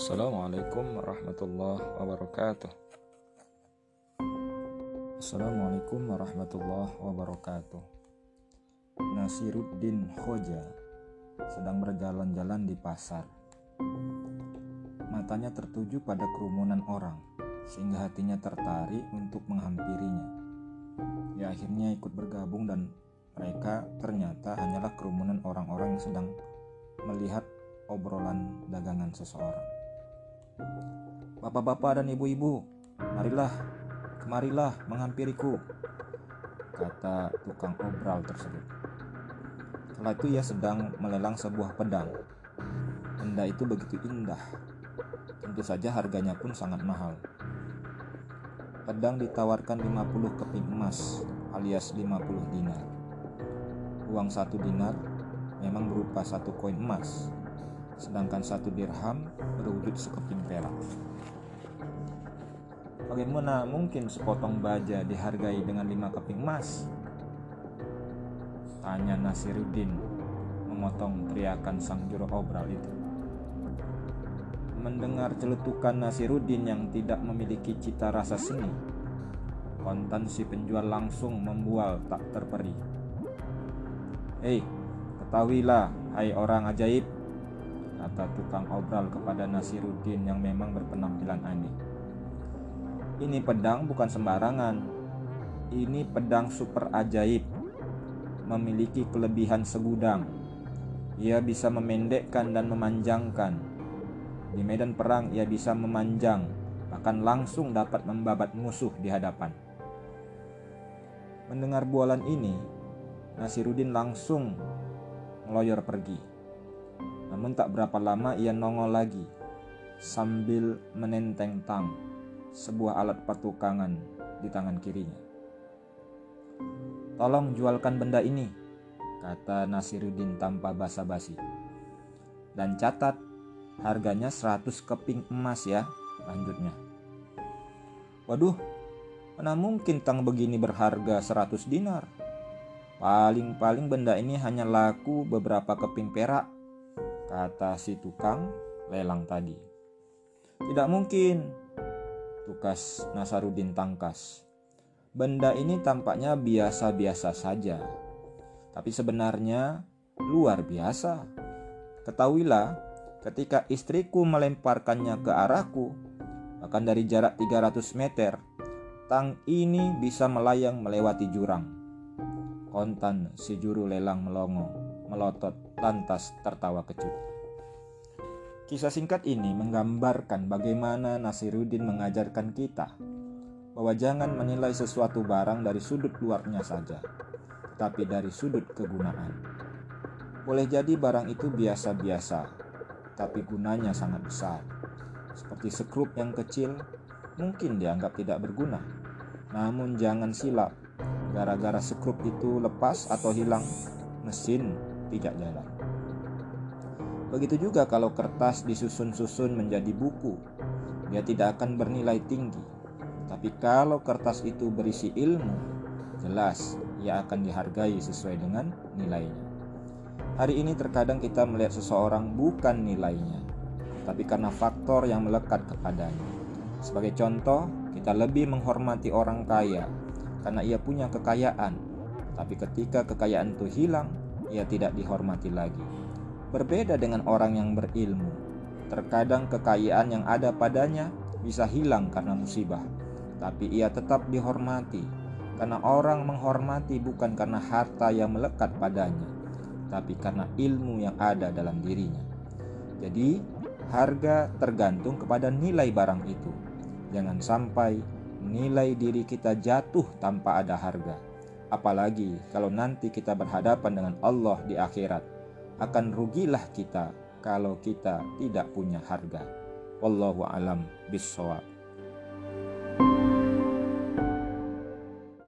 Assalamualaikum warahmatullahi wabarakatuh. Assalamualaikum warahmatullahi wabarakatuh. Nasiruddin Khoja sedang berjalan-jalan di pasar. Matanya tertuju pada kerumunan orang, sehingga hatinya tertarik untuk menghampirinya. Ya akhirnya ikut bergabung dan mereka ternyata hanyalah kerumunan orang-orang yang sedang melihat obrolan dagangan seseorang. Bapak-bapak dan ibu-ibu, marilah, kemarilah menghampiriku, kata tukang obral tersebut. Kala itu ia sedang melelang sebuah pedang. Benda itu begitu indah. Tentu saja harganya pun sangat mahal. Pedang ditawarkan 50 keping emas alias 50 dinar. Uang satu dinar memang berupa satu koin emas sedangkan satu dirham berwujud sekeping perak. Bagaimana mungkin sepotong baja dihargai dengan lima keping emas? Tanya Nasiruddin memotong teriakan sang juru obral itu. Mendengar celutukan Nasiruddin yang tidak memiliki cita rasa seni, kontan si penjual langsung membual tak terperi. Hei, ketahuilah, hai orang ajaib, kata tukang obral kepada Nasiruddin yang memang berpenampilan aneh. Ini pedang bukan sembarangan. Ini pedang super ajaib. Memiliki kelebihan segudang. Ia bisa memendekkan dan memanjangkan. Di medan perang ia bisa memanjang, bahkan langsung dapat membabat musuh di hadapan. Mendengar bualan ini, Nasiruddin langsung meloyor pergi. Namun tak berapa lama ia nongol lagi sambil menenteng tang, sebuah alat patukangan di tangan kirinya. Tolong jualkan benda ini, kata Nasiruddin tanpa basa-basi. Dan catat, harganya 100 keping emas ya, lanjutnya. Waduh, mana mungkin tang begini berharga 100 dinar? Paling-paling benda ini hanya laku beberapa keping perak kata si tukang lelang tadi. Tidak mungkin, tukas Nasarudin tangkas. Benda ini tampaknya biasa-biasa saja, tapi sebenarnya luar biasa. Ketahuilah, ketika istriku melemparkannya ke arahku, bahkan dari jarak 300 meter, tang ini bisa melayang melewati jurang. Kontan si juru lelang melongo, melotot lantas tertawa kecut. Kisah singkat ini menggambarkan bagaimana Nasiruddin mengajarkan kita bahwa jangan menilai sesuatu barang dari sudut luarnya saja, tapi dari sudut kegunaan. Boleh jadi barang itu biasa-biasa, tapi gunanya sangat besar. Seperti skrup yang kecil, mungkin dianggap tidak berguna. Namun jangan silap, gara-gara skrup itu lepas atau hilang, mesin tidak jalan. Begitu juga kalau kertas disusun-susun menjadi buku, dia tidak akan bernilai tinggi. Tapi kalau kertas itu berisi ilmu, jelas ia akan dihargai sesuai dengan nilainya. Hari ini terkadang kita melihat seseorang bukan nilainya, tapi karena faktor yang melekat kepadanya. Sebagai contoh, kita lebih menghormati orang kaya karena ia punya kekayaan, tapi ketika kekayaan itu hilang, ia tidak dihormati lagi. Berbeda dengan orang yang berilmu, terkadang kekayaan yang ada padanya bisa hilang karena musibah, tapi ia tetap dihormati karena orang menghormati bukan karena harta yang melekat padanya, tapi karena ilmu yang ada dalam dirinya. Jadi, harga tergantung kepada nilai barang itu. Jangan sampai nilai diri kita jatuh tanpa ada harga Apalagi kalau nanti kita berhadapan dengan Allah di akhirat, akan rugilah kita kalau kita tidak punya harga. Wallahu alam bisawab.